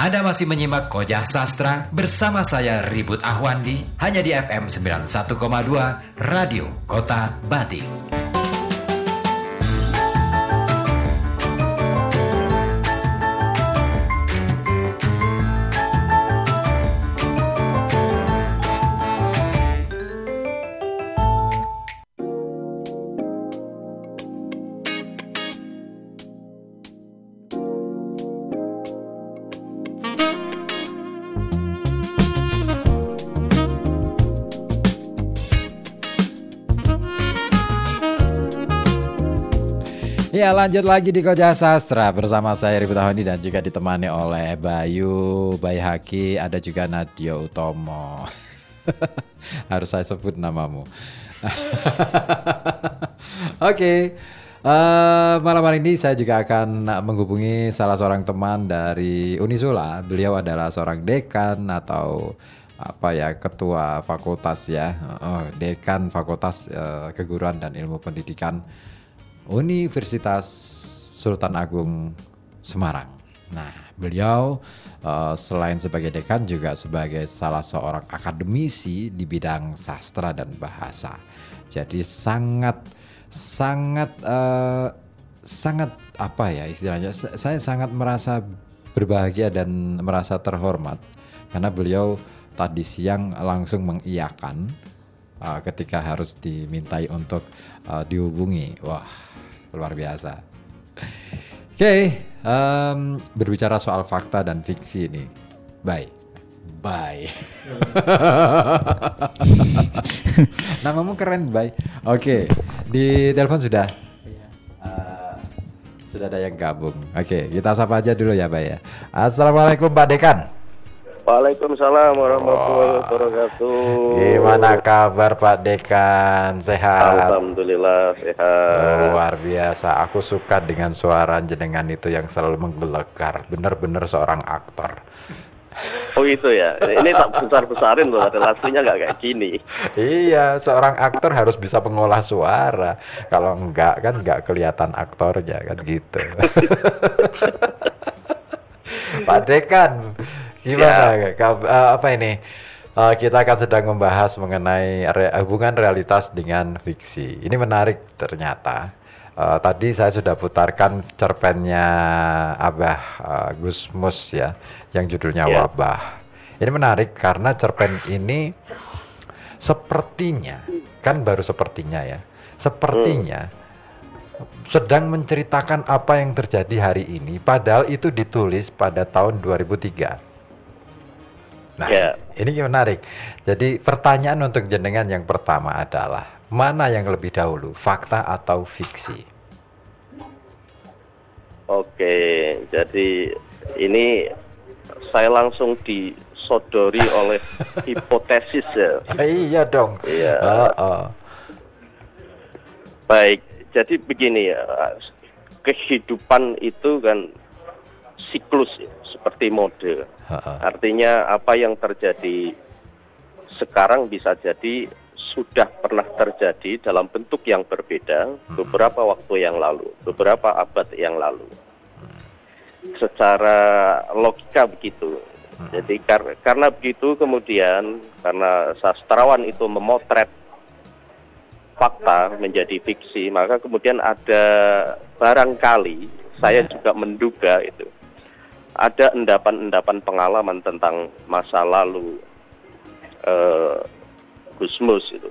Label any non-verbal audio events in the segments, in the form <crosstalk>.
Anda masih menyimak Kojah Sastra bersama saya Ribut Ahwandi hanya di FM 91,2 Radio Kota Batik. Lanjut lagi di Koja Sastra bersama saya Ribut Tahoni dan juga ditemani oleh Bayu, Bayi Haki, ada juga Nadia Utomo. <laughs> Harus saya sebut namamu. <laughs> Oke, okay. uh, eh, malam hari ini saya juga akan menghubungi salah seorang teman dari Unisula. Beliau adalah seorang dekan atau apa ya ketua fakultas ya, oh, dekan fakultas uh, keguruan dan ilmu pendidikan Universitas Sultan Agung Semarang. Nah, beliau uh, selain sebagai dekan juga sebagai salah seorang akademisi di bidang sastra dan bahasa. Jadi sangat sangat uh, sangat apa ya istilahnya? Saya sangat merasa berbahagia dan merasa terhormat karena beliau tadi siang langsung mengiyakan uh, ketika harus dimintai untuk uh, dihubungi. Wah, luar biasa. Oke, okay, um, berbicara soal fakta dan fiksi ini, bye. Bye. <laughs> Namamu keren, bye. Oke, okay. di telepon sudah. Uh, sudah ada yang gabung. Oke, okay, kita sapa aja dulu ya, Bay ya. Assalamualaikum, Pak Dekan. Waalaikumsalam warahmatullahi wabarakatuh. Gimana kabar Pak Dekan? Sehat? Alhamdulillah sehat. Luar biasa. Aku suka dengan suara jenengan itu yang selalu menggelegar. Benar-benar seorang aktor. Oh itu ya. Ini tak besar-besarin loh. Relasinya nggak kayak gini. iya, seorang aktor harus bisa mengolah suara. Kalau enggak kan nggak kelihatan aktornya kan gitu. <laughs> Pak Dekan, Gimana ya. uh, apa ini? Uh, kita akan sedang membahas mengenai re hubungan realitas dengan fiksi. Ini menarik ternyata. Uh, tadi saya sudah putarkan cerpennya Abah uh, Gusmus ya, yang judulnya yeah. Wabah. Ini menarik karena cerpen ini sepertinya kan baru sepertinya ya, sepertinya hmm. sedang menceritakan apa yang terjadi hari ini, padahal itu ditulis pada tahun 2003. Nah, yeah. ini menarik. Jadi pertanyaan untuk jenengan yang pertama adalah mana yang lebih dahulu, fakta atau fiksi? Oke, jadi ini saya langsung disodori <laughs> oleh hipotesis ya. iya dong. Iya. Oh, oh. Baik, jadi begini ya, kehidupan itu kan siklus ya seperti mode. Artinya apa yang terjadi sekarang bisa jadi sudah pernah terjadi dalam bentuk yang berbeda beberapa waktu yang lalu, beberapa abad yang lalu. Secara logika begitu. Jadi kar karena begitu kemudian karena sastrawan itu memotret fakta menjadi fiksi, maka kemudian ada barangkali saya juga menduga itu ada endapan-endapan pengalaman tentang masa lalu uh, Gusmus itu.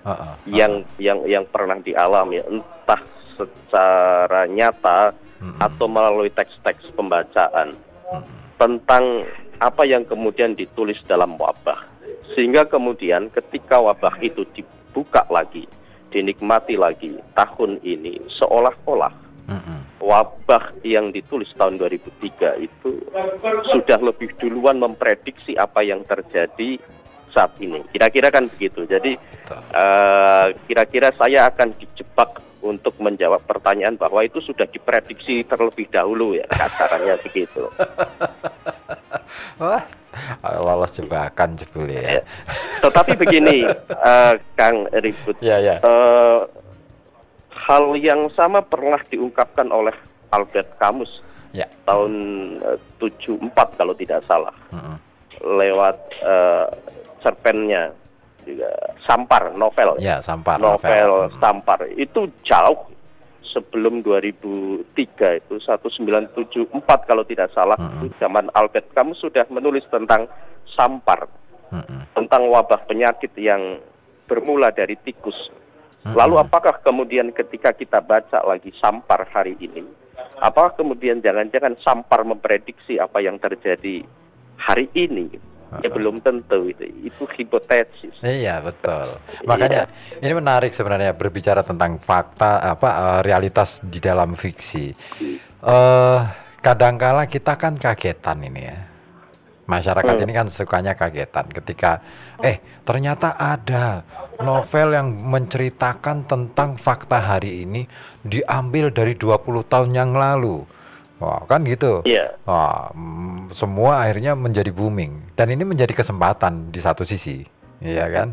Uh, uh, uh. yang yang yang pernah dialami entah secara nyata uh, atau melalui teks-teks pembacaan uh, tentang apa yang kemudian ditulis dalam wabah. Sehingga kemudian ketika wabah itu dibuka lagi dinikmati lagi tahun ini seolah-olah wabah yang ditulis tahun 2003 itu sudah lebih duluan memprediksi apa yang terjadi saat ini. Kira-kira kan begitu. Jadi eh, kira-kira uh, saya akan dijebak untuk menjawab pertanyaan bahwa itu sudah diprediksi terlebih dahulu ya kasarannya <laughs> begitu. Wah, lolos jebakan jebul ya. Tetapi begini, uh, <laughs> Kang Ribut. Ya, ya. Uh, hal yang sama pernah diungkapkan oleh Albert Camus Ya. tahun eh, 74 kalau tidak salah lewat eh, cerpennya juga Sampar novel Ya, sampar novel Mm. Sampar itu jauh sebelum 2003 itu 1974 kalau tidak salah Mm-mm. itu zaman Albert kamu sudah menulis tentang Sampar Mm-mm. tentang wabah penyakit yang bermula dari tikus. Lalu apakah kemudian ketika kita baca lagi Sampar hari ini, apakah kemudian jangan-jangan Sampar memprediksi apa yang terjadi hari ini? Ya belum tentu itu. Itu hipotesis. Iya betul. <laughs> Makanya ini menarik sebenarnya berbicara tentang fakta apa eh, realitas di dalam fiksi. Eh kadangkala kita kan kagetan ini ya. Masyarakat Hmm. ini kan sukanya kagetan ketika eh ternyata ada novel yang menceritakan tentang fakta hari ini diambil dari 20 tahun yang lalu. Wah, kan gitu. Iya. Wah, mm, semua akhirnya menjadi booming dan ini menjadi kesempatan di satu sisi, iya kan?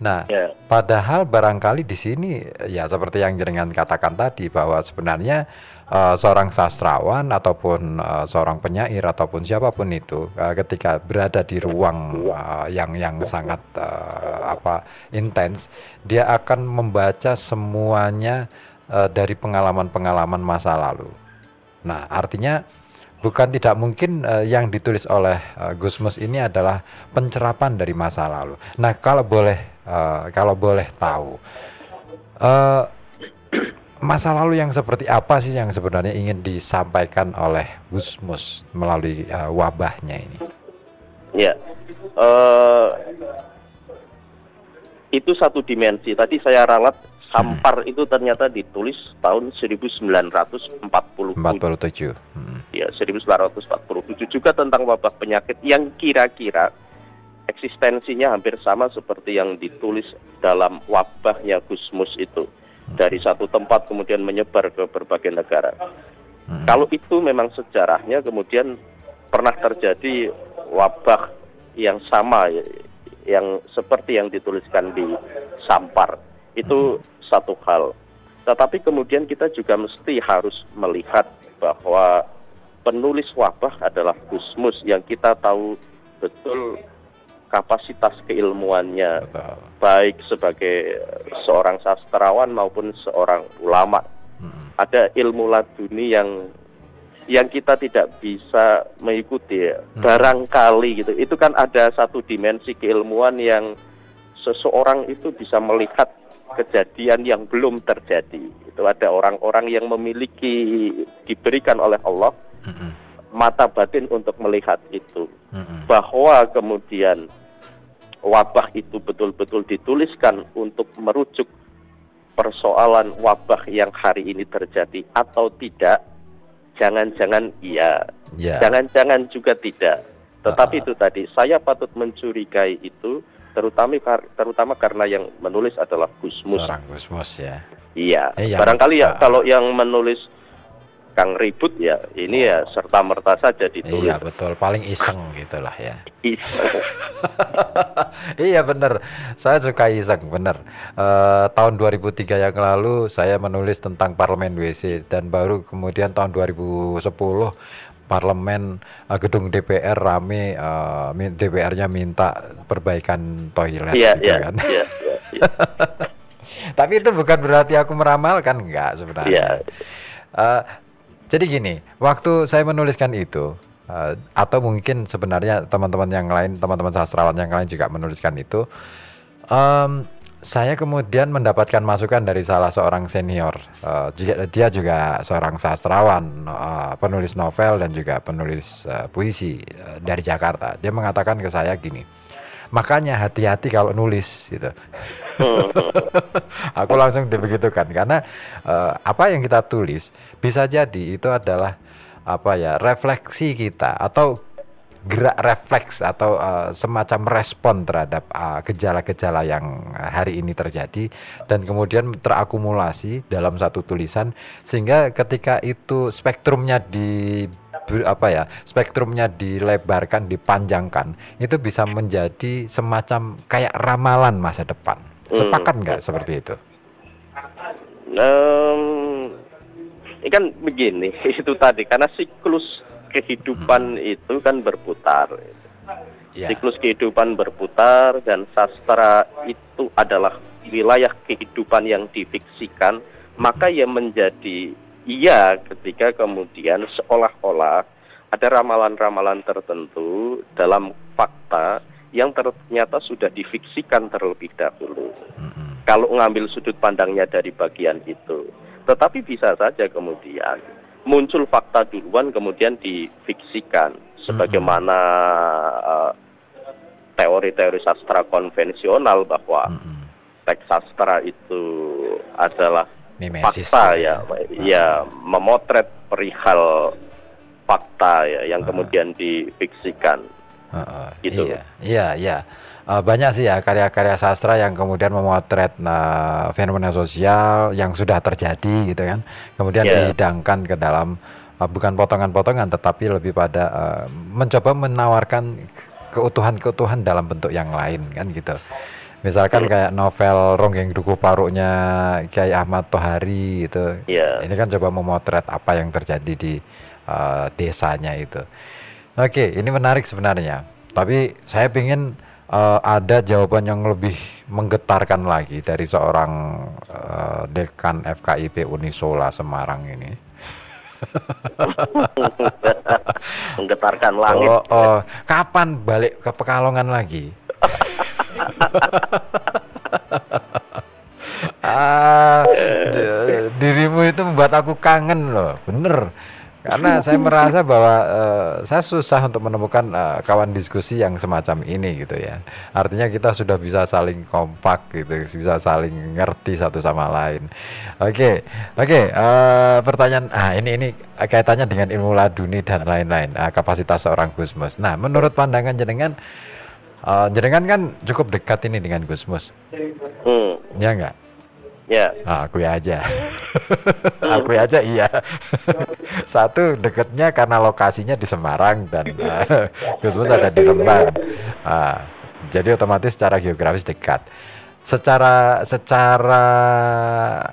Nah, Ya. padahal barangkali di sini ya seperti yang jenengan katakan tadi bahwa sebenarnya eh, seorang sastrawan ataupun eh, seorang penyair ataupun siapa pun itu eh, ketika berada di ruang eh, yang yang sangat eh, apa intens, dia akan membaca semuanya eh, dari pengalaman-pengalaman masa lalu. Nah, artinya bukan tidak mungkin eh, yang ditulis oleh eh, Gusmus ini adalah pencerapan dari masa lalu. Nah, kalau boleh eh, kalau boleh tahu eh, masa lalu yang seperti apa sih yang sebenarnya ingin disampaikan oleh Gusmus melalui eh, wabahnya ini? Ya, eh itu satu dimensi. Tadi saya ralat Sampar itu ternyata ditulis tahun 1947. 47. Hmm. Ya, 1947 juga tentang wabah penyakit yang kira-kira eksistensinya hampir sama seperti yang ditulis dalam wabahnya Gusmus itu. Dari satu tempat kemudian menyebar ke berbagai negara. Hmm. Kalau itu memang sejarahnya kemudian pernah terjadi wabah yang sama ya, yang seperti yang dituliskan di Sampar. Itu satu hal. Tetapi kemudian kita juga mesti harus melihat bahwa penulis wabah adalah Gusmus yang kita tahu betul kapasitas keilmuannya Betul. baik sebagai seorang sastrawan maupun seorang ulama Hmm. ada ilmu laduni yang yang kita tidak bisa mengikuti ya. Hmm. barangkali gitu itu kan ada satu dimensi keilmuan yang seseorang itu bisa melihat kejadian yang belum terjadi itu ada orang-orang yang memiliki diberikan oleh Allah Hmm. mata batin untuk melihat itu Hmm. bahwa kemudian wabah itu betul-betul dituliskan untuk merujuk persoalan wabah yang hari ini terjadi atau tidak, jangan-jangan iya, Ya. jangan-jangan juga tidak. Tetapi Ah. itu tadi, saya patut mencurigai itu, terutama terutama karena yang menulis adalah Gusmus. Seorang Gusmus ya. Iya, Eh, yang- barangkali ya ah. kalau yang menulis Kang Ribut ya, ini ya serta merta saja ditulis. Iya betul, paling iseng gitulah ya. <laughs> Iseng. <laughs> iya bener, saya suka iseng bener. Eh, tahun 2003 yang lalu saya menulis tentang parlemen WC dan baru kemudian tahun 2010 parlemen eh, gedung DPR rame eh, mi- DPR-nya minta perbaikan toilet Iya, gitu iya, kan. iya, iya, iya. <laughs> Tapi itu bukan berarti aku meramalkan enggak sebenarnya. Iya. Eh, jadi gini, waktu saya menuliskan itu eh, atau mungkin sebenarnya teman-teman yang lain, teman-teman sastrawan yang lain juga menuliskan itu, em, saya kemudian mendapatkan masukan dari salah seorang senior. Juga dia juga seorang sastrawan, eh, penulis novel dan juga penulis eh, puisi eh, dari Jakarta. Dia mengatakan ke saya gini, makanya hati-hati kalau nulis gitu. <laughs> Aku langsung dibegitukan karena eh, apa yang kita tulis bisa jadi itu adalah apa ya refleksi kita atau gerak refleks atau eh, semacam respon terhadap eh, gejala-gejala yang hari ini terjadi dan kemudian terakumulasi dalam satu tulisan sehingga ketika itu spektrumnya di apa ya spektrumnya dilebarkan dipanjangkan itu bisa menjadi semacam kayak ramalan masa depan Hmm. sepakat nggak seperti itu Em, ini kan begini <laughs> itu tadi karena siklus kehidupan hmm. itu kan berputar. Yeah. Siklus kehidupan berputar dan sastra itu adalah wilayah kehidupan yang difiksikan, maka ya menjadi iya ketika kemudian seolah-olah ada ramalan-ramalan tertentu dalam fakta yang ternyata sudah difiksikan terlebih dahulu. Mm-hmm. Kalau ngambil sudut pandangnya dari bagian itu, tetapi bisa saja kemudian muncul fakta duluan kemudian difiksikan, sebagaimana uh, teori-teori sastra konvensional bahwa mm-hmm. teks sastra itu adalah Mimesis fakta ya, ya, ya memotret perihal fakta ya yang uh, kemudian difiksikan. Uh, uh, gitu. Iya, iya, iya. Uh, banyak sih ya karya-karya sastra yang kemudian memotret uh, fenomena sosial yang sudah terjadi gitu kan, kemudian yeah. dihidangkan ke dalam uh, bukan potongan-potongan tetapi lebih pada uh, mencoba menawarkan keutuhan-keutuhan dalam bentuk yang lain kan gitu. Misalkan kayak novel Ronggeng Duku Paruknya Kiai Ahmad Tohari itu. Yeah. Ini kan coba memotret apa yang terjadi di uh, desanya itu. Oke, ini menarik sebenarnya. Tapi saya ingin uh, ada jawaban yang lebih menggetarkan lagi dari seorang uh, dekan FKIP Unisola Semarang ini. <laughs> menggetarkan langit. Oh, oh, kapan balik ke Pekalongan lagi? <laughs> ah, dirimu itu membuat aku kangen loh, bener karena saya merasa bahwa uh, saya susah untuk menemukan uh, kawan diskusi yang semacam ini gitu ya artinya kita sudah bisa saling kompak gitu bisa saling ngerti satu sama lain oke okay. oke okay, uh, eh, pertanyaan ah ini ini kaitannya dengan ilmu laduni dan lain-lain uh, kapasitas seorang Gusmus nah menurut pandangan jenengan uh, jenengan kan cukup dekat ini dengan Gusmus hmm. ya enggak Ya. Nah, akui aja. <laughs> akui aja iya. Satu deketnya karena lokasinya di Semarang dan <laughs> uh, Gusmus ada di Rembang. Uh, jadi otomatis secara geografis dekat secara secara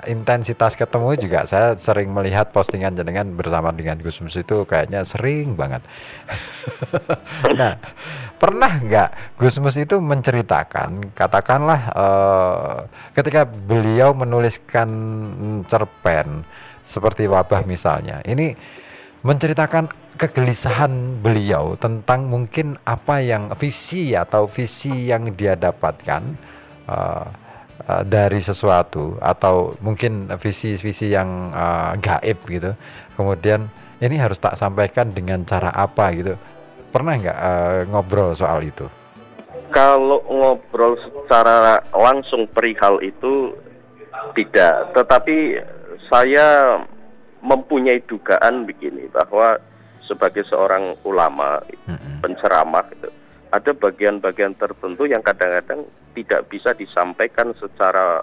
intensitas ketemu juga saya sering melihat postingan jenengan bersama dengan Gus Mus itu kayaknya sering banget. <laughs> nah, pernah nggak Gus Mus itu menceritakan, katakanlah uh, ketika beliau menuliskan cerpen seperti wabah misalnya, ini menceritakan kegelisahan beliau tentang mungkin apa yang visi atau visi yang dia dapatkan uh, uh, dari sesuatu atau mungkin visi-visi yang uh, gaib gitu. Kemudian ini harus tak sampaikan dengan cara apa gitu. Pernah nggak uh, ngobrol soal itu? Kalau ngobrol secara langsung perihal itu tidak. Tetapi saya mempunyai dugaan begini bahwa sebagai seorang ulama mm -hmm. penceramah itu ada bagian-bagian tertentu yang kadang-kadang tidak bisa disampaikan secara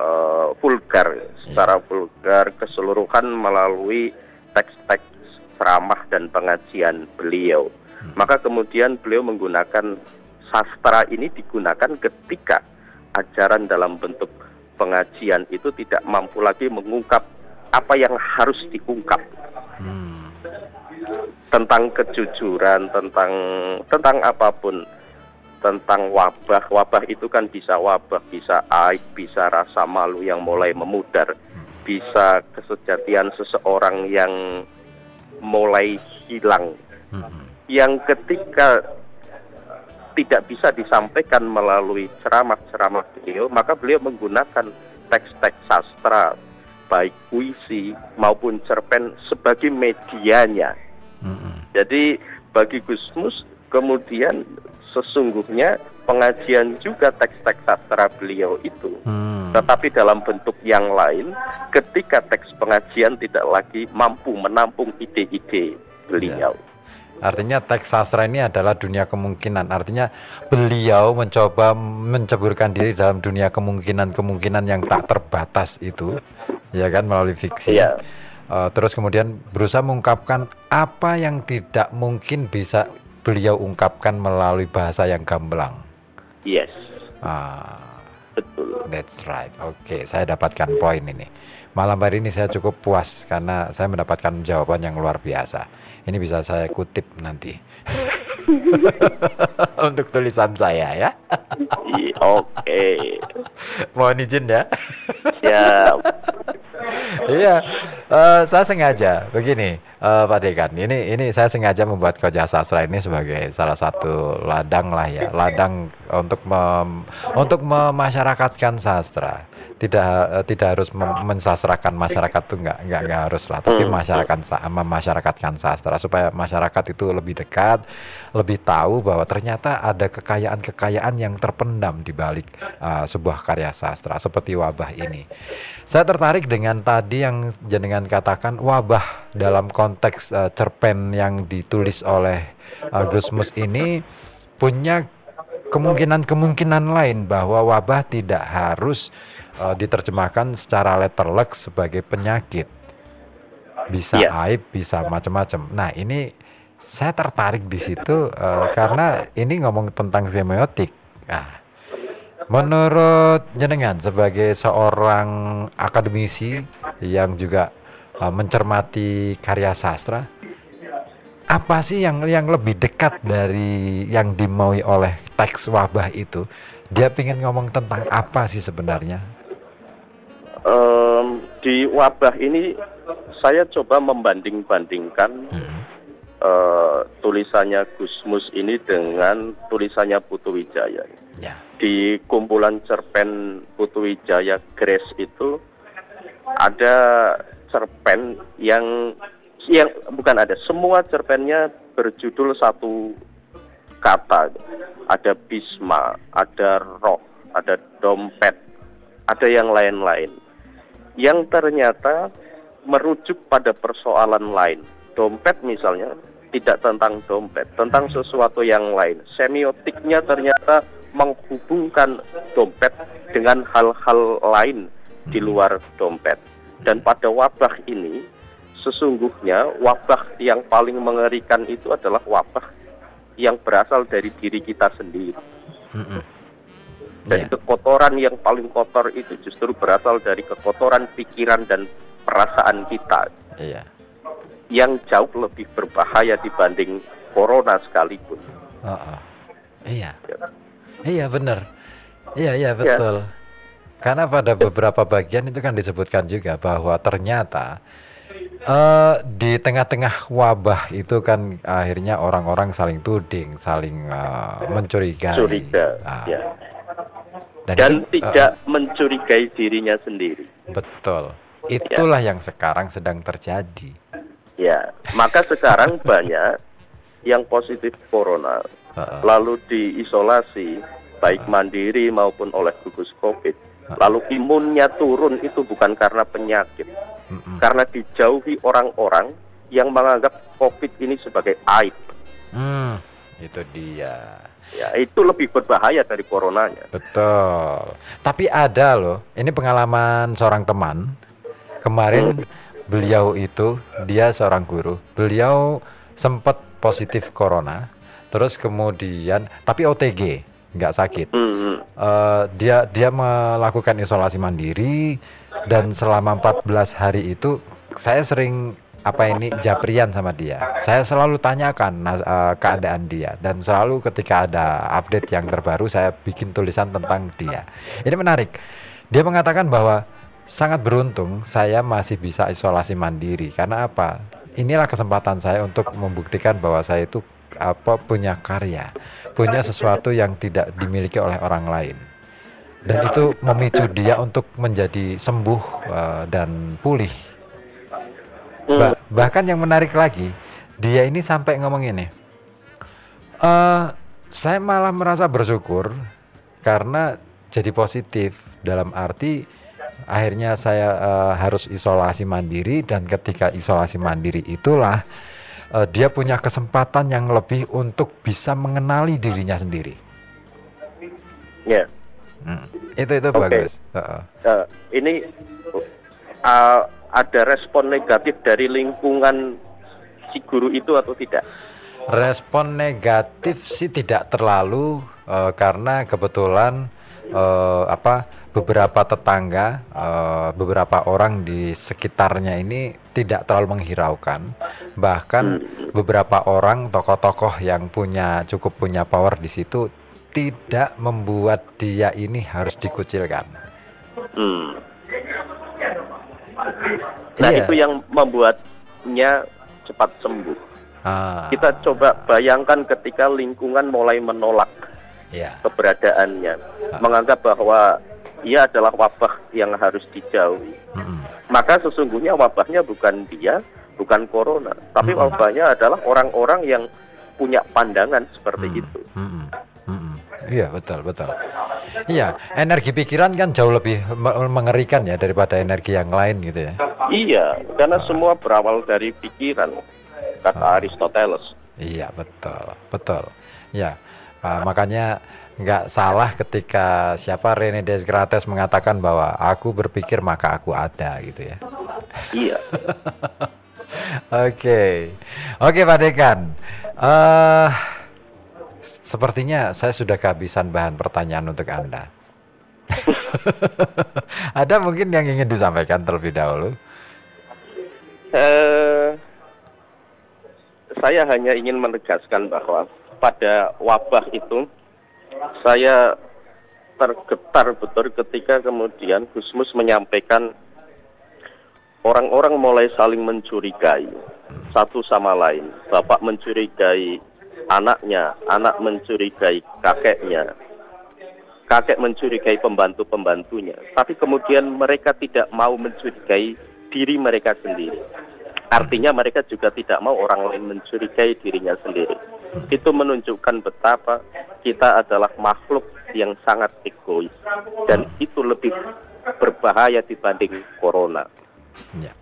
uh, vulgar, secara vulgar keseluruhan melalui teks-teks ceramah dan pengajian beliau. Hmm. Maka kemudian beliau menggunakan sastra ini digunakan ketika ajaran dalam bentuk pengajian itu tidak mampu lagi mengungkap apa yang harus diungkap. Hmm tentang kejujuran, tentang tentang apa pun, tentang wabah. Wabah itu kan bisa wabah, bisa aib, bisa rasa malu yang mulai memudar, bisa kesejatian seseorang yang mulai hilang. Yang ketika tidak bisa disampaikan melalui ceramah-ceramah beliau, maka beliau menggunakan teks-teks sastra, baik puisi maupun cerpen sebagai medianya jadi bagi Gusmus kemudian sesungguhnya pengajian juga teks-teks sastra beliau itu. Hmm. Tetapi dalam bentuk yang lain ketika teks pengajian tidak lagi mampu menampung ide-ide beliau. Ya. Artinya teks sastra ini adalah dunia kemungkinan. Artinya beliau mencoba menceburkan diri dalam dunia kemungkinan-kemungkinan yang tak terbatas itu, ya kan melalui fiksi. Ya uh, terus kemudian berusaha mengungkapkan apa yang tidak mungkin bisa beliau ungkapkan melalui bahasa yang gamblang. Yes. Uh, betul. That's right. Oke, saya dapatkan poin ini. Malam hari ini saya cukup puas karena saya mendapatkan jawaban yang luar biasa. Ini bisa saya kutip nanti. <laughs> Untuk tulisan saya ya. I- Oke, Mohon izin ya. siap. Iya, eh, saya sengaja begini, eh, Pak Dekan. Ini ini saya sengaja membuat Koja Sastra ini sebagai salah satu ladang lah ya, ladang untuk mem- untuk memasyarakatkan sastra. Tidak eh, tidak harus mem- mensastrakan masyarakat tuh nggak nggak nggak harus lah, tapi Hmm. masyarakat memasyarakatkan sastra supaya masyarakat itu lebih dekat, lebih tahu bahwa ternyata ada kekayaan-kekayaan yang terpendam di balik eh, sebuah karya sastra seperti wabah ini. Saya tertarik dengan tadi yang jenengan katakan wabah dalam konteks eh, cerpen yang ditulis oleh eh, Gusmus ini punya kemungkinan-kemungkinan lain bahwa wabah tidak harus eh, diterjemahkan secara letterlek sebagai penyakit. Bisa Iya. aib, bisa macam-macam. Nah, ini saya tertarik di situ eh, karena ini ngomong tentang semiotik. Nah, Menurut jenengan sebagai seorang akademisi yang juga uh, mencermati karya sastra, apa sih yang yang lebih dekat dari yang dimaui oleh teks wabah itu? Dia ingin ngomong tentang apa sih sebenarnya? Em, di wabah ini saya coba membanding-bandingkan Hmm, eh, tulisannya Gusmus ini dengan tulisannya Putu Wijaya. Ya, Di kumpulan cerpen Putu Wijaya Grace itu ada cerpen yang yang bukan ada semua cerpennya berjudul satu kata. Ada bisma ada roh ada dompet ada yang lain-lain. Yang ternyata merujuk pada persoalan lain. Dompet misalnya tidak tentang dompet tentang sesuatu yang lain. Semiotiknya ternyata menghubungkan dompet dengan hal-hal lain di luar dompet. Dan pada wabah ini sesungguhnya wabah yang paling mengerikan itu adalah wabah yang berasal dari diri kita sendiri. Dan Iya. kekotoran yang paling kotor itu justru berasal dari kekotoran pikiran dan perasaan kita. Iya, yang jauh lebih berbahaya dibanding corona sekalipun. Oh-oh. iya, Ya. iya benar, iya iya betul. Karena pada beberapa bagian itu kan disebutkan juga bahwa ternyata eh di tengah-tengah wabah itu kan akhirnya orang-orang saling tuding, saling eh, mencurigai. Curiga, Ah, ya. dan Dan itu, tidak mencurigai dirinya sendiri. betul. Itulah yang sekarang sedang terjadi. Ya, maka sekarang banyak yang positif corona Heeh. lalu diisolasi baik mandiri maupun oleh gugus COVID. Lalu imunnya turun itu bukan karena penyakit, Mm-mm. karena dijauhi orang-orang yang menganggap COVID ini sebagai aib. Hmm, itu dia. Ya, itu lebih berbahaya dari coronanya. Betul. Tapi ada loh, ini pengalaman seorang teman. Kemarin beliau itu dia seorang guru. Beliau sempat positif corona, terus kemudian tapi OTG, nggak sakit. Hmm, Eh, dia dia melakukan isolasi mandiri dan selama 14 hari itu saya sering apa ini japrian sama dia. Saya selalu tanyakan eh, keadaan dia dan selalu ketika ada update yang terbaru saya bikin tulisan tentang dia. Ini menarik. Dia mengatakan bahwa sangat beruntung saya masih bisa isolasi mandiri karena apa? Inilah kesempatan saya untuk membuktikan bahwa saya itu apa punya karya, punya sesuatu yang tidak dimiliki oleh orang lain. Dan itu memicu dia untuk menjadi sembuh eh, dan pulih. hmm. Ba- bahkan yang menarik lagi, dia ini sampai ngomong ini. "Eh, saya malah merasa bersyukur karena jadi positif dalam arti akhirnya saya eh, harus isolasi mandiri dan ketika isolasi mandiri itulah eh, dia punya kesempatan yang lebih untuk bisa mengenali dirinya sendiri. Ya. Hmm, Itu itu Oke. bagus. Heeh. Eh, ini uh, ada respon negatif dari lingkungan si guru itu atau tidak? Respon negatif sih tidak terlalu eh, karena kebetulan uh, apa beberapa tetangga, uh, beberapa orang di sekitarnya ini tidak terlalu menghiraukan. Bahkan beberapa orang tokoh-tokoh yang punya cukup punya power di situ tidak membuat dia ini harus dikucilkan. Hmm. Nah iya. itu yang membuatnya cepat sembuh. Ah. Kita coba bayangkan ketika lingkungan mulai menolak yeah. keberadaannya, ah. menganggap bahwa ia adalah wabah yang harus dijauhi. Mm-hmm. Maka sesungguhnya wabahnya bukan dia, bukan corona, tapi mm-hmm. wabahnya adalah orang-orang yang punya pandangan seperti mm-hmm. itu. Mm-hmm. Mm-hmm. Iya betul betul. Iya energi pikiran kan jauh lebih mengerikan ya daripada energi yang lain gitu ya. Iya karena semua berawal dari pikiran kata oh. Aristoteles. Iya betul betul. Ya uh, makanya nggak salah ketika siapa Rene Descartes mengatakan bahwa aku berpikir maka aku ada gitu ya. Iya. <laughs> Oke, oke Pak Dekan. Uh, sepertinya saya sudah kehabisan bahan pertanyaan untuk anda. <laughs> Ada mungkin yang ingin disampaikan terlebih dahulu? Uh, saya hanya ingin menegaskan bahwa pada wabah itu saya tergetar betul ketika kemudian Gusmus menyampaikan orang-orang mulai saling mencurigai satu sama lain. Bapak mencurigai anaknya, anak mencurigai kakeknya, kakek mencurigai pembantu-pembantunya. Tapi kemudian mereka tidak mau mencurigai diri mereka sendiri. Artinya mereka juga tidak mau orang lain mencurigai dirinya sendiri. Itu menunjukkan betapa kita adalah makhluk yang sangat egois dan itu lebih berbahaya dibanding corona. Ya.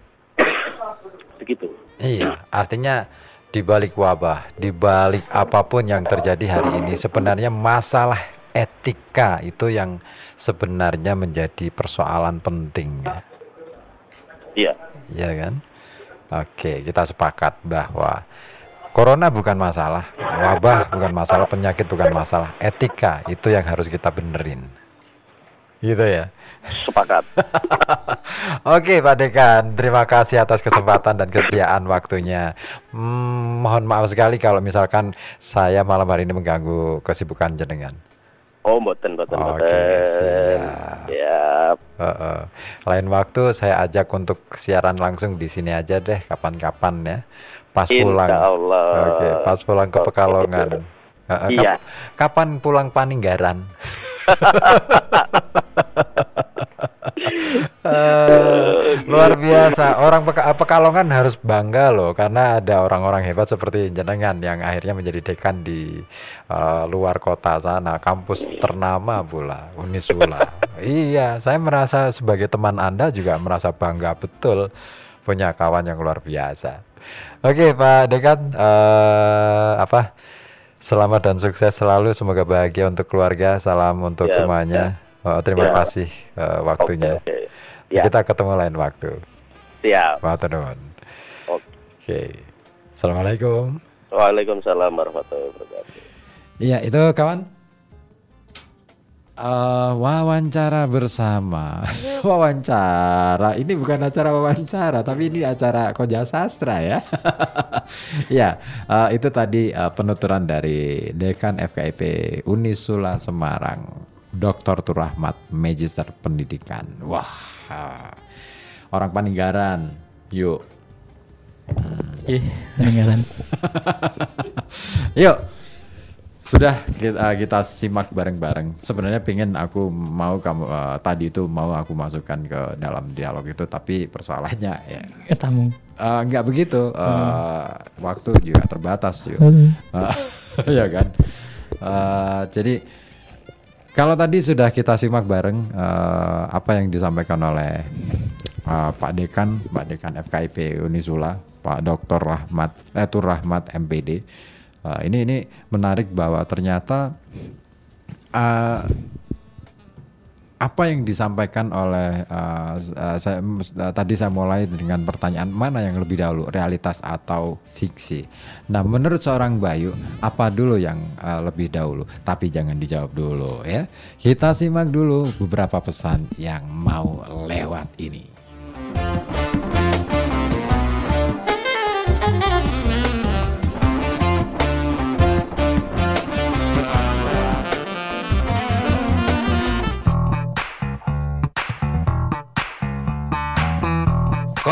Begitu. Iya, artinya di balik wabah, di balik apa pun yang terjadi hari ini sebenarnya masalah etika itu yang sebenarnya menjadi persoalan penting ya. Iya. Iya kan? Oke, kita sepakat bahwa corona bukan masalah, wabah bukan masalah, penyakit bukan masalah, etika itu yang harus kita benerin. Gitu ya. Sepakat. <laughs> Oke, Pak Dekan, terima kasih atas kesempatan dan kesediaan waktunya. Hmm, mohon maaf sekali kalau misalkan saya malam hari ini mengganggu kesibukan jenengan. Oh, mboten, mboten, Oke, siap. Siap. Uh, uh. Lain waktu saya ajak untuk siaran langsung di sini aja deh, kapan-kapan ya. Pas Insya pulang. Allah. Oke, pas pulang ke Pekalongan. Uh, uh, iya. kapan pulang Paninggaran? <laughs> uh, luar biasa. Orang Peka Pekalongan harus bangga loh karena ada orang-orang hebat seperti jenengan yang akhirnya menjadi dekan di uh, luar kota sana, kampus ternama pula Unisula. <laughs> iya, saya merasa sebagai teman Anda juga merasa bangga betul punya kawan yang luar biasa. Oke, Pak Dekan uh, apa? Selamat dan sukses selalu. Semoga bahagia untuk keluarga. Salam untuk ya, semuanya. Ya. Oh, terima ya. kasih uh, waktunya. Okay, okay. Ya. Kita ketemu lain waktu. Siap. Oke. Okay. Assalamualaikum. Waalaikumsalam warahmatullahi wabarakatuh. Iya, itu kawan. Uh, wawancara bersama. <laughs> wawancara. Ini bukan acara wawancara, tapi ini acara koja sastra ya. <laughs> ya, uh, itu tadi uh, penuturan dari Dekan FKIP Unisula Semarang, Dr. Turahmat, Magister Pendidikan. Wah, uh, orang Paninggaran. Yuk. Hmm. Paninggaran. <laughs> Yuk. Sudah kita, kita simak bareng-bareng. Sebenarnya pengen aku mau kamu uh, tadi itu mau aku masukkan ke dalam dialog itu, tapi persoalannya ya. Tamu. Uh, nggak begitu. Uh, hmm. Waktu juga terbatas juga. Hmm. Uh, ya kan. Uh, jadi kalau tadi sudah kita simak bareng uh, apa yang disampaikan oleh uh, Pak Dekan, Pak Dekan FKIP Unisula, Pak Dr. Rahmat, eh, Tur Rahmat MPD Uh, ini ini menarik bahwa ternyata uh, apa yang disampaikan oleh uh, uh, saya uh, tadi saya mulai dengan pertanyaan mana yang lebih dahulu realitas atau fiksi. Nah, menurut seorang Bayu apa dulu yang uh, lebih dahulu? Tapi jangan dijawab dulu ya. Kita simak dulu beberapa pesan yang mau lewat ini.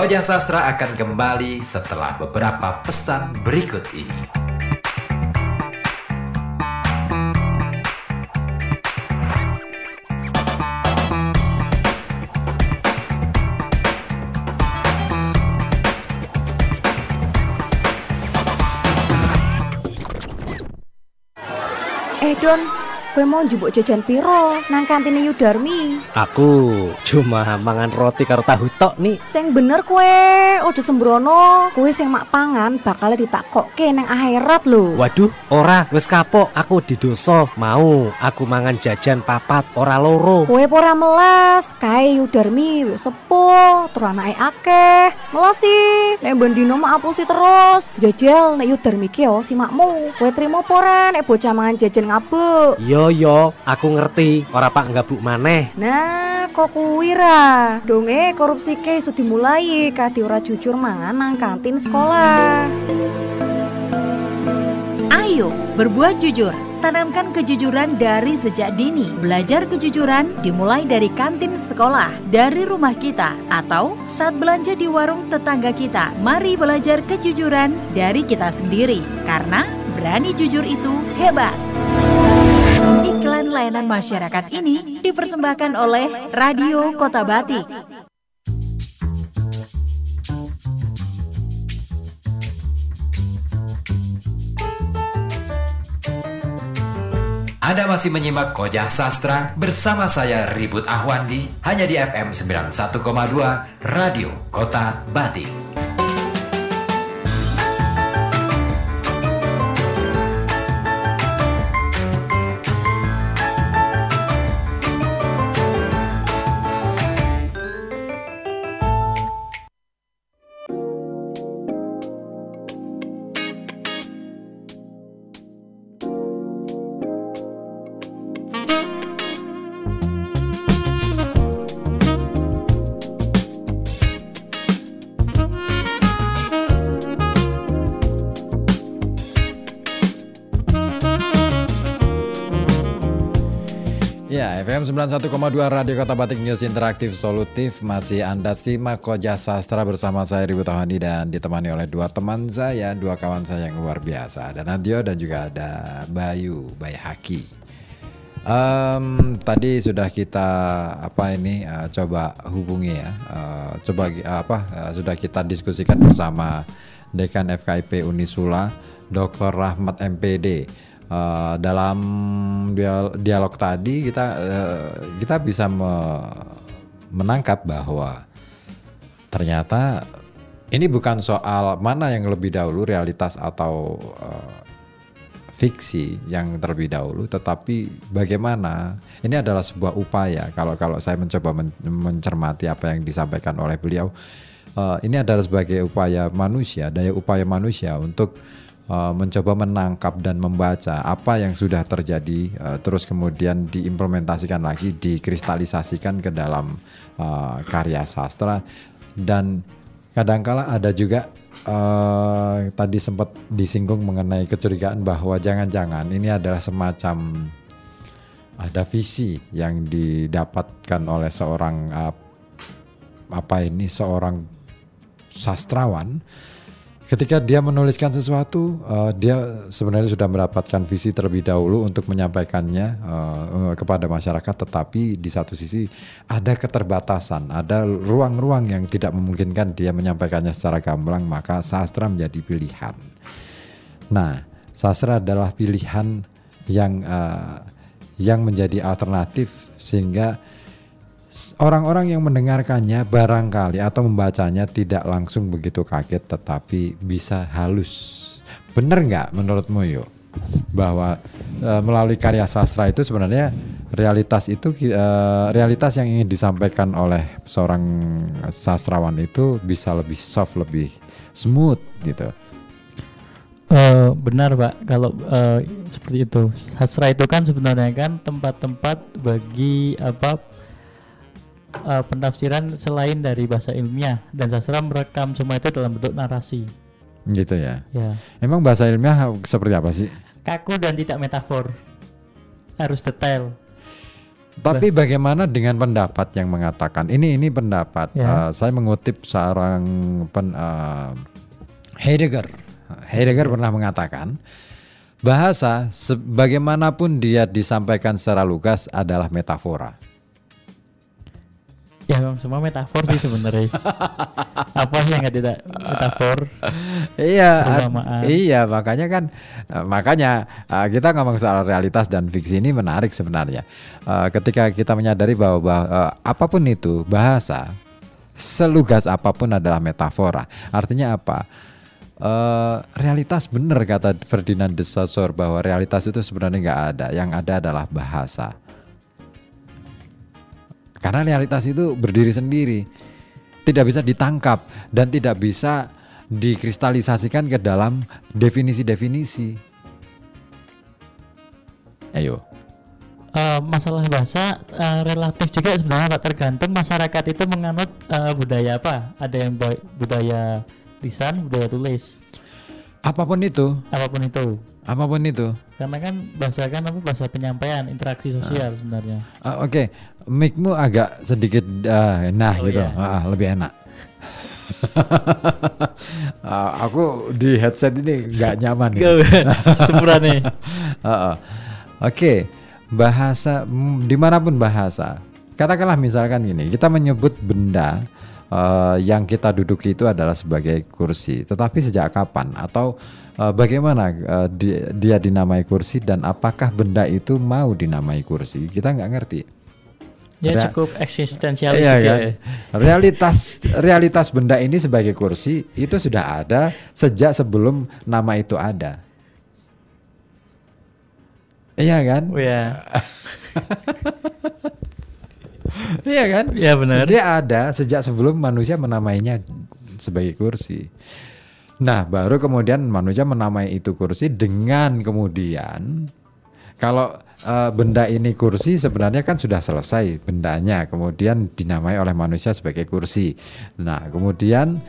Koja Sastra akan kembali setelah beberapa pesan berikut ini. Eh Don, gue mau njupuk jajan piro nang kantine Yudarmi. Aku cuma mangan roti karo tahu tok nih. Sing bener kue, ojo sembrono. Kue sing mak pangan bakal ditakokke nang akhirat lho. Waduh, ora wis kapok aku didoso. Mau aku mangan jajan papat ora loro. Kue pora melas, kae Yudarmi wis sepuh, terus anake akeh. Melas sih, nek bendino mak apusi terus. Jajal nek Yudarmi ki yo si makmu. Kue trimo pora nek bocah mangan jajan ngabuk. Yo yo, aku ngerti. Ora pak nggabuk maneh. Nah, kok kuwi ra? Donge korupsi ke iso dimulai kadi ora jujur mangan nang kantin sekolah. Ayo, berbuat jujur. Tanamkan kejujuran dari sejak dini. Belajar kejujuran dimulai dari kantin sekolah, dari rumah kita, atau saat belanja di warung tetangga kita. Mari belajar kejujuran dari kita sendiri, karena berani jujur itu hebat. Iklan layanan masyarakat ini dipersembahkan oleh Radio Kota Batik. Anda masih menyimak Kojah Sastra bersama saya Ribut Ahwandi hanya di FM 91,2 Radio Kota Batik. 91,2 Radio Kota Batik News Interaktif Solutif. Masih Anda simak Koja Sastra bersama saya Ribut Tawandi Dan ditemani oleh dua teman saya, dua kawan saya yang luar biasa. Ada Nadio dan juga ada Bayu, Bayu Haki. Em, Tadi sudah kita apa ini eh, coba hubungi ya. Eh, Coba gi- apa eh, sudah kita diskusikan bersama Dekan FKIP Unisula Dr. Rahmat MPD Eh, dalam dia- dialog tadi kita eh, kita bisa me- menangkap bahwa ternyata ini bukan soal mana yang lebih dahulu realitas atau eh, fiksi yang terlebih dahulu, tetapi bagaimana ini adalah sebuah upaya. Kalau kalau saya mencoba men- mencermati apa yang disampaikan oleh beliau, eh, ini adalah sebagai upaya manusia, daya upaya manusia untuk eh, mencoba menangkap dan membaca apa yang sudah terjadi, eh, terus kemudian diimplementasikan lagi, dikristalisasikan ke dalam eh, karya sastra. Dan kadangkala ada juga tadi sempat disinggung mengenai kecurigaan bahwa jangan-jangan ini adalah semacam ada visi yang didapatkan oleh seorang apa ini seorang sastrawan ketika dia menuliskan sesuatu eh, dia sebenarnya sudah mendapatkan visi terlebih dahulu untuk menyampaikannya eh, kepada masyarakat. Tetapi di satu sisi ada keterbatasan ada ruang-ruang yang tidak memungkinkan dia menyampaikannya secara gamblang maka sastra menjadi pilihan. Nah sastra adalah pilihan yang eh, yang menjadi alternatif sehingga orang-orang yang mendengarkannya barangkali atau membacanya tidak langsung begitu kaget tetapi bisa halus. Bener nggak menurutmu yuk? bahwa eh, melalui karya sastra itu sebenarnya realitas itu eh, realitas yang ingin disampaikan oleh seorang sastrawan itu bisa lebih soft, lebih smooth gitu. Eh, benar pak kalau eh, seperti itu sastra itu kan sebenarnya kan tempat-tempat bagi apa eh, penafsiran selain dari bahasa ilmiah dan sastra merekam semua itu dalam bentuk narasi Gitu ya. ya Emang bahasa ilmiah seperti apa sih? kaku dan tidak metafor harus detail Tapi bagaimana dengan pendapat yang mengatakan ini ini pendapat Ya. eh, saya mengutip seorang pen, eh, Heidegger. Heidegger pernah mengatakan bahasa sebagaimanapun dia disampaikan secara lugas adalah metafora. Ya memang semua metafor sih sebenarnya <laughs> apa sih yang tidak metafor Iya, iya makanya kan eh, makanya eh, kita ngomong soal realitas dan fiksi ini menarik sebenarnya. Eh, ketika kita menyadari bahwa, bah- eh, apa pun itu bahasa selugas apa pun adalah metafora. Artinya apa? Eh, realitas benar kata Ferdinand de Saussure bahwa realitas itu sebenarnya nggak ada. Yang ada adalah bahasa. Karena realitas itu berdiri sendiri, tidak bisa ditangkap dan tidak bisa dikristalisasikan ke dalam definisi-definisi. Ayo. Eh, masalah bahasa eh, relatif juga sebenarnya Pak tergantung. Masyarakat itu menganut eh, budaya apa? Ada yang budaya lisan budaya tulis. Apa pun itu, apa pun itu apa pun itu. karena kan bahasa kan apa bahasa penyampaian interaksi sosial sebenarnya Ah, Oke, mic-mu agak sedikit ah, nah Oh, gitu, iya. Ah, lebih enak. <laughs> Ah, aku di headset ini nggak nyaman. gitu. <laughs> sempurna nih Heeh. Oke, bahasa mm, di mana pun bahasa. Katakanlah misalkan gini, kita menyebut benda eh, yang kita duduki itu adalah sebagai kursi. Tetapi sejak kapan atau eh, bagaimana eh, di- dia dinamai kursi dan apakah benda itu mau dinamai kursi? Kita nggak ngerti. ya Ada- cukup eksistensialis Iya juga kan? ya. Realitas realitas benda ini sebagai kursi itu sudah ada sejak sebelum nama itu ada. Iya kan? Oh, ya <laughs> Iya kan? ya benar Dia ada sejak sebelum manusia menamainya sebagai kursi. Nah, baru kemudian manusia menamai itu kursi dengan kemudian kalau eh, benda ini kursi sebenarnya kan sudah selesai bendanya, kemudian dinamai oleh manusia sebagai kursi. Nah, kemudian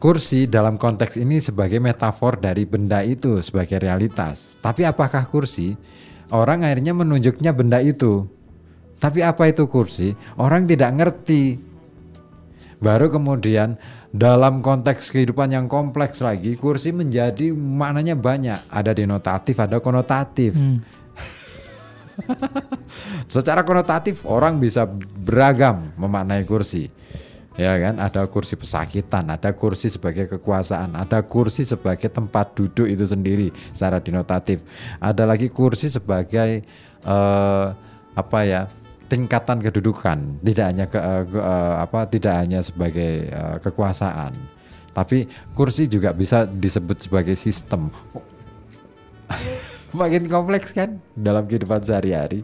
kursi dalam konteks ini sebagai metafor dari benda itu sebagai realitas. Tapi apakah kursi? Orang akhirnya menunjuknya benda itu. Tapi apa itu kursi? Orang tidak ngerti. Baru kemudian dalam konteks kehidupan yang kompleks lagi, kursi menjadi maknanya banyak. Ada denotatif, ada konotatif. Hmm. <laughs> Secara konotatif orang bisa beragam memaknai kursi. Ya kan, ada kursi pesakitan, ada kursi sebagai kekuasaan, ada kursi sebagai tempat duduk itu sendiri secara denotatif. Ada lagi kursi sebagai eh, apa ya? Tingkatan kedudukan, tidak hanya ke, eh, ke- eh, apa tidak hanya sebagai eh, kekuasaan. Tapi kursi juga bisa disebut sebagai sistem. <laughs> Makin kompleks kan dalam kehidupan sehari-hari.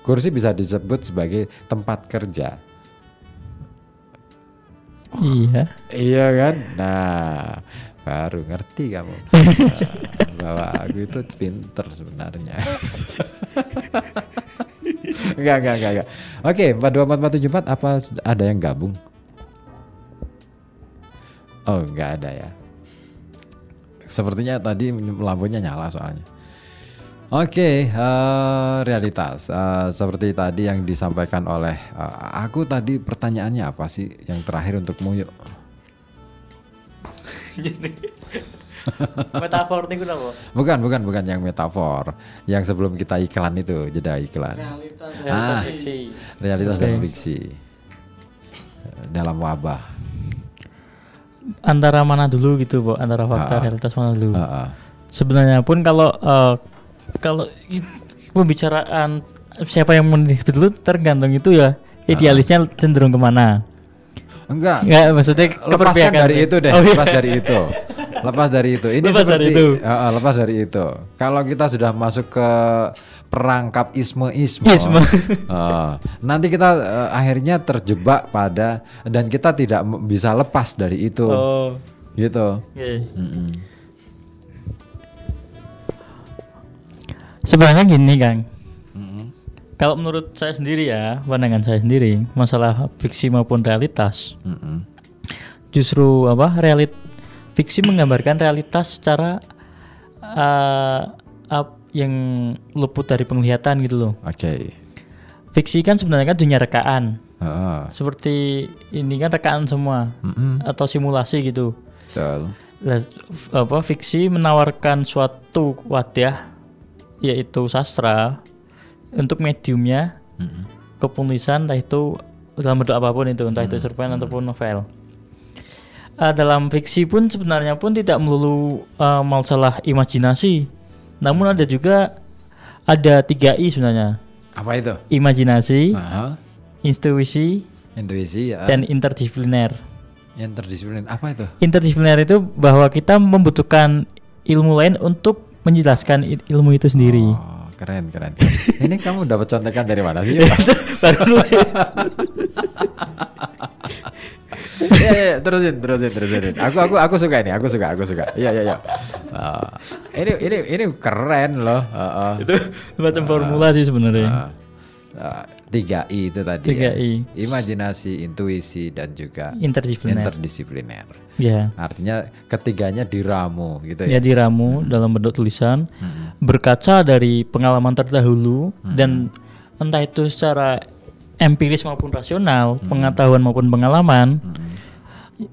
Kursi bisa disebut sebagai tempat kerja. iya Iya kan? Nah, baru ngerti kamu <laughs> Nah, bahwa aku itu pinter sebenarnya. <laughs> enggak, enggak, enggak, enggak. Oke, 424474 apa ada yang gabung? Oh, enggak ada ya. Sepertinya tadi lampunya nyala soalnya. Oke, eh, realitas Eh, seperti tadi yang disampaikan oleh eh, aku tadi pertanyaannya apa sih yang terakhir untukmu yuk? <laughs> metafor nih kenapa Bukan, bukan, bukan yang metafor. Yang sebelum kita iklan itu, jeda iklan. Ah. fiksi Realitas dan Oke. fiksi dalam wabah. antara mana dulu gitu bu antara fakta Ah. realitas mana dulu Heeh. sebenarnya pun kalau eh, kalau pembicaraan siapa yang mau disebut dulu tergantung itu ya idealisnya cenderung ke mana Enggak. Enggak maksudnya Lepaskan keperpihakan dari itu deh, oh, iya. lepas dari itu. lepas dari itu. Ini Lepas seperti dari itu. Eh, lepas dari itu. Kalau kita sudah masuk ke perangkap isme-isme, Isme. eh, nanti kita eh, akhirnya terjebak pada dan kita tidak bisa lepas dari itu, Oh, gitu. oke. Mm-mm. Sebenarnya gini, Kang. Kalau menurut saya sendiri ya, pandangan saya sendiri, masalah fiksi maupun realitas, Mm-mm. justru apa? Realit fiksi menggambarkan realitas secara eh, ap- yang luput dari penglihatan gitu loh. Oke. Fiksi kan sebenarnya kan dunia rekaan. Heeh. Seperti ini kan rekaan semua Mm-mm. atau simulasi gitu. Betul. Apa fiksi menawarkan suatu wadah yaitu sastra untuk mediumnya Mm-mm. kepenulisan entah itu dalam bentuk apa pun itu entah itu cerpen ataupun novel. Eh, dalam fiksi pun sebenarnya pun tidak melulu eh, masalah imajinasi, namun ada juga ada tiga i sebenarnya Apa itu? imajinasi, Aha. intuisi, Intuisi ya. dan interdisipliner. yang terdisiplin apa itu? Interdisipliner itu bahwa kita membutuhkan ilmu lain untuk menjelaskan ilmu itu sendiri. Oh, keren keren. Ini kamu dapat contekan dari mana sih? <laughs> Baru. Iya iya iya, terusin terusin terusin. Aku aku aku suka ini, aku suka aku suka. Iya iya iya. Ah, ini ini ini keren loh. Ah, ah. itu semacam formula sih sebenarnya. Tiga I itu tadi. Tiga ya. I. Imajinasi, intuisi dan juga Interdisipliner. interdisipliner. ya. Artinya ketiganya diramu gitu ya. Ya diramu dalam bentuk tulisan Mm-mm. berkaca dari pengalaman terdahulu dan entah itu secara empiris maupun rasional, pengetahuan maupun pengalaman. Mm-mm.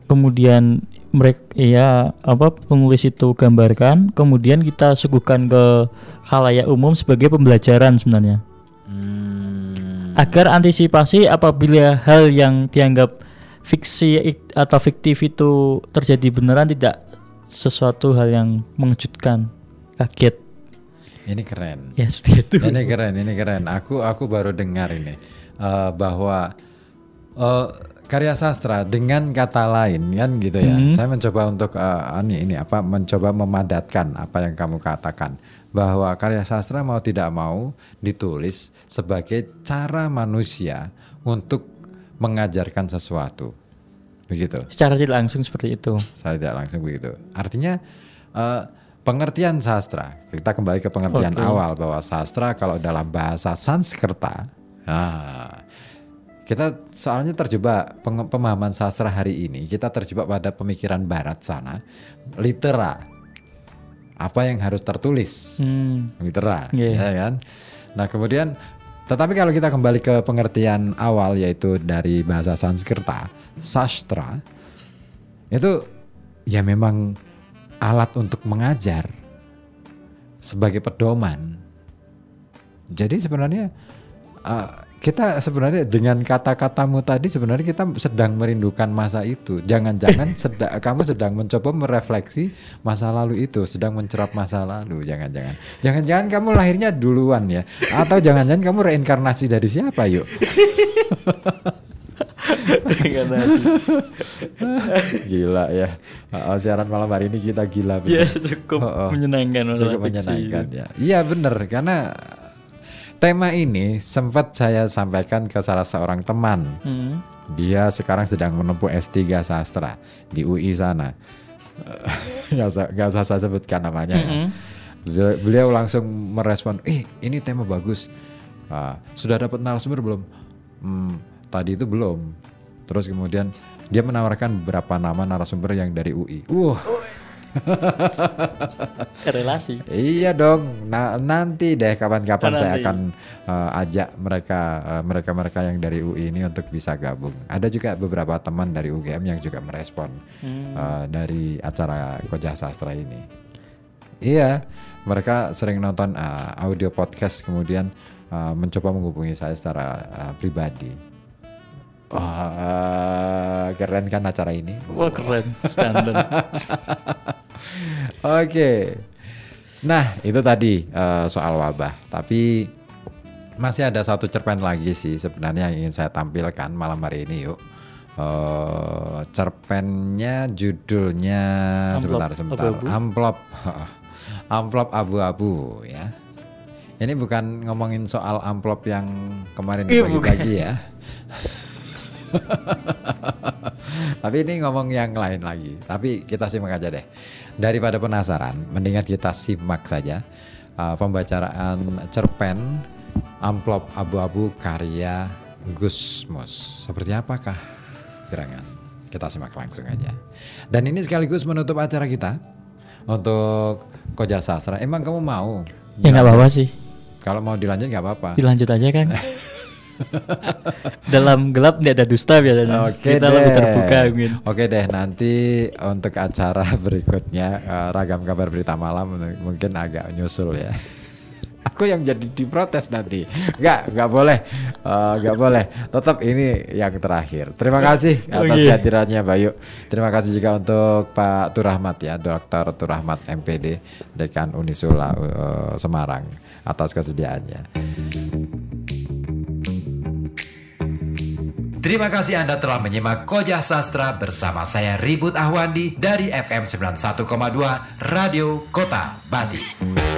Kemudian mereka ya apa penulis itu gambarkan, kemudian kita suguhkan ke khalayak umum sebagai pembelajaran sebenarnya. Hmm. Agar antisipasi apabila hal yang dianggap fiksi ik- atau fiktif itu terjadi beneran tidak sesuatu hal yang mengejutkan, kaget. Ini keren. Ya <laughs> seperti itu. ini keren, ini keren. Aku aku baru dengar ini eh, bahwa eh, karya sastra dengan kata lain kan gitu ya. Hmm. Saya mencoba untuk eh, ini ini apa mencoba memadatkan apa yang kamu katakan bahwa karya sastra mau tidak mau ditulis sebagai cara manusia untuk mengajarkan sesuatu. Begitu. Secara tidak langsung seperti itu. Saya tidak langsung begitu. Artinya eh, pengertian sastra. Kita kembali ke pengertian Oke. awal bahwa sastra kalau dalam bahasa Sanskerta, nah, kita soalnya terjebak pemahaman sastra hari ini. Kita terjebak pada pemikiran Barat sana, litera. Apa yang harus tertulis? Hmm. litera, Iya. ya kan? Nah kemudian, tetapi kalau kita kembali ke pengertian awal yaitu dari bahasa Sanskerta, sastra, itu ya memang alat untuk mengajar sebagai pedoman. Jadi sebenarnya uh, kita sebenarnya dengan kata-katamu tadi sebenarnya kita sedang merindukan masa itu. Jangan-jangan <laughs> seda- kamu sedang mencoba merefleksi masa lalu itu, sedang mencerap masa lalu. Jangan-jangan, jangan-jangan kamu lahirnya duluan ya, atau jangan-jangan kamu reinkarnasi dari siapa yuk? <laughs> gila ya. Uh, siaran malam hari ini kita gila. Ya bener. cukup Oh, oh. menyenangkan Cukup menyenangkan ya. Iya bener karena tema ini sempat saya sampaikan ke salah seorang teman. Hmm. Dia sekarang sedang menempuh S3 sastra di UI sana. <laughs> Nggak usah, saya sebutkan namanya ya. Mm-mm. Beliau, beliau langsung merespon, eh ini tema bagus. Ah, sudah dapat narasumber belum? Hmm, tadi itu belum. Terus kemudian dia menawarkan beberapa nama narasumber yang dari UI. Wah, <laughs> Relasi. Iya dong. Nah, nanti deh kapan-kapan saya nanti. akan eh, ajak mereka eh, mereka-mereka yang dari UI ini untuk bisa gabung. Ada juga beberapa teman dari UGM yang juga merespon Hmm. eh, dari acara Kojah Sastra ini. Iya, mereka sering nonton eh, audio podcast kemudian eh, mencoba menghubungi saya secara eh, pribadi. Wah, keren kan acara ini? Wah keren, standar. <laughs> Oke. Nah, itu tadi eh, soal wabah. Tapi masih ada satu cerpen lagi sih sebenarnya yang ingin saya tampilkan malam hari ini yuk. eh, cerpennya judulnya Amplop sebentar sebentar abu-abu. amplop <laughs> amplop abu-abu ya. Ini bukan ngomongin soal amplop yang kemarin Iya, dibagi-bagi ya. <laughs> <laughs> Tapi ini ngomong yang lain lagi. Tapi kita simak aja deh. Daripada penasaran, mendingan kita simak saja uh, pembacaraan cerpen amplop abu-abu karya Gusmus. Seperti apakah gerangan? Kita simak langsung aja. Dan ini sekaligus menutup acara kita untuk Koja Sastra. Emang kamu mau? Ya nggak apa-apa sih. Kalau mau dilanjut nggak apa-apa. Dilanjut aja kan. <laughs> <laughs> Dalam gelap tidak ada dusta biasanya. Oke Kita deh. lebih terbuka mungkin. Oke deh, nanti untuk acara <laughs> berikutnya eh, ragam kabar berita malam mungkin agak nyusul ya. <laughs> Aku yang jadi diprotes nanti. Enggak, enggak boleh. Eh, Enggak boleh. Tetap ini yang terakhir. Terima kasih atas Oke. kehadirannya Bayu. Terima kasih juga untuk Pak Turahmat ya, Dr. Turahmat MPD, Dekan Unisula eh, Semarang atas kesediaannya. Terima kasih Anda telah menyimak Koja Sastra bersama saya Ribut Ahwandi dari FM 91,2 Radio Kota Bati.